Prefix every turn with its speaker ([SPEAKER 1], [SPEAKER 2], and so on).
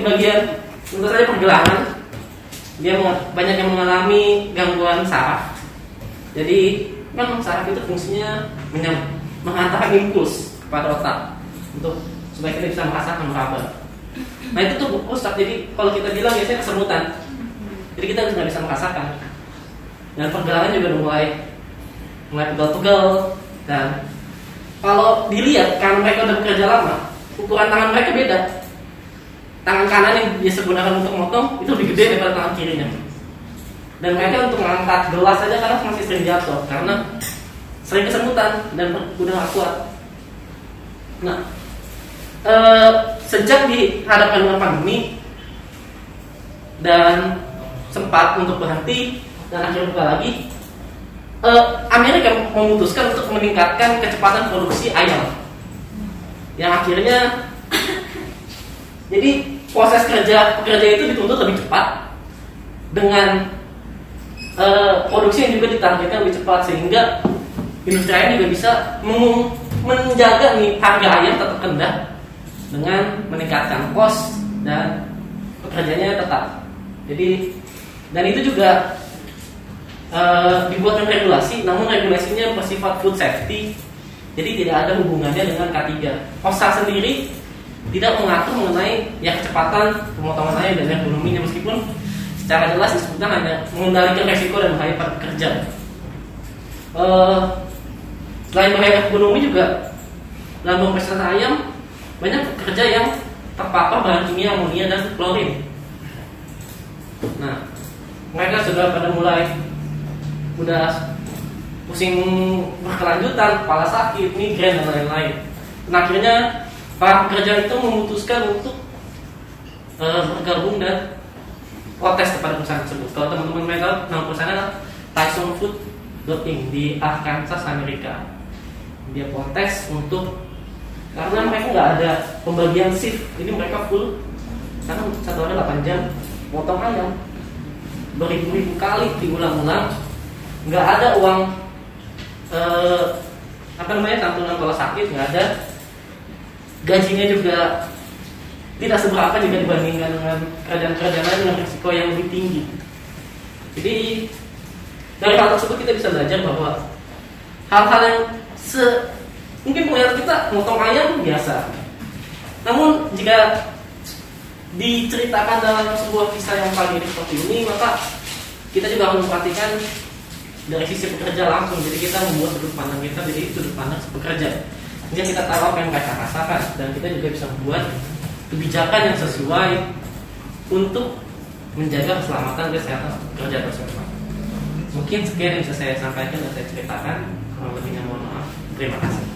[SPEAKER 1] Di bagian tentu saja pergelangan. Dia banyak yang mengalami gangguan saraf. Jadi kan saraf itu fungsinya menghantarkan impuls kepada otak untuk supaya kita bisa merasakan meraba. Nah itu tuh rusak jadi kalau kita bilang biasanya kesemutan jadi kita nggak bisa merasakan. Dan pergelangan juga mulai mulai pegal-pegal dan kalau dilihat karena mereka udah bekerja lama ukuran tangan mereka beda tangan kanan yang biasa gunakan untuk motong itu lebih gede daripada tangan kirinya. Dan mereka untuk mengangkat gelas saja karena masih sering jatuh karena sering kesemutan dan udah gak kuat. Nah eh, sejak dihadapkan dengan pandemi dan sempat untuk berhenti dan akhirnya buka lagi eh, Amerika memutuskan untuk meningkatkan kecepatan produksi ayam yang akhirnya jadi proses kerja pekerja itu dituntut lebih cepat dengan eh, produksi yang juga ditargetkan lebih cepat sehingga industri ayam juga bisa menjaga nih harga ayam tetap rendah dengan meningkatkan kos dan pekerjanya tetap jadi dan itu juga eh, dibuatkan regulasi namun regulasinya bersifat food safety jadi tidak ada hubungannya dengan K3. OSA sendiri tidak mengatur mengenai ya kecepatan pemotongan ayam dan ekonominya meskipun secara jelas disebutkan hanya mengendalikan resiko dan bahaya pada pekerja. Eh, selain bahaya ekonomi juga dalam pemeriksaan ayam banyak pekerja yang terpapar bahan kimia amonia dan klorin. Nah, mereka sudah pada mulai udah pusing berkelanjutan, kepala sakit, migrain dan lain-lain. Dan akhirnya para pekerja itu memutuskan untuk eh, bergabung dan protes kepada perusahaan tersebut. Kalau teman-teman mereka nama perusahaan adalah Tyson Food Inc. di Arkansas, Amerika. Dia protes untuk karena mereka nggak ada pembagian shift, jadi mereka full karena satu hari 8 jam potong ayam beribu-ribu kali diulang-ulang nggak ada uang eh, apa namanya santunan kalau sakit nggak ada gajinya juga tidak seberapa jika dibandingkan dengan kerajaan-kerajaan lain dengan risiko yang lebih tinggi. Jadi dari hal tersebut kita bisa belajar bahwa hal-hal yang se mungkin penglihatan kita motong ayam biasa. Namun jika diceritakan dalam sebuah kisah yang paling seperti ini maka kita juga harus memperhatikan dari sisi pekerja langsung. Jadi kita membuat sudut pandang kita jadi sudut pandang pekerja jadi kita tahu apa yang mereka rasakan. Dan kita juga bisa membuat kebijakan yang sesuai untuk menjaga keselamatan kesehatan pekerja tersebut. Mungkin sekian yang bisa saya sampaikan dan saya ceritakan. Kurang lebihnya mohon maaf. Terima kasih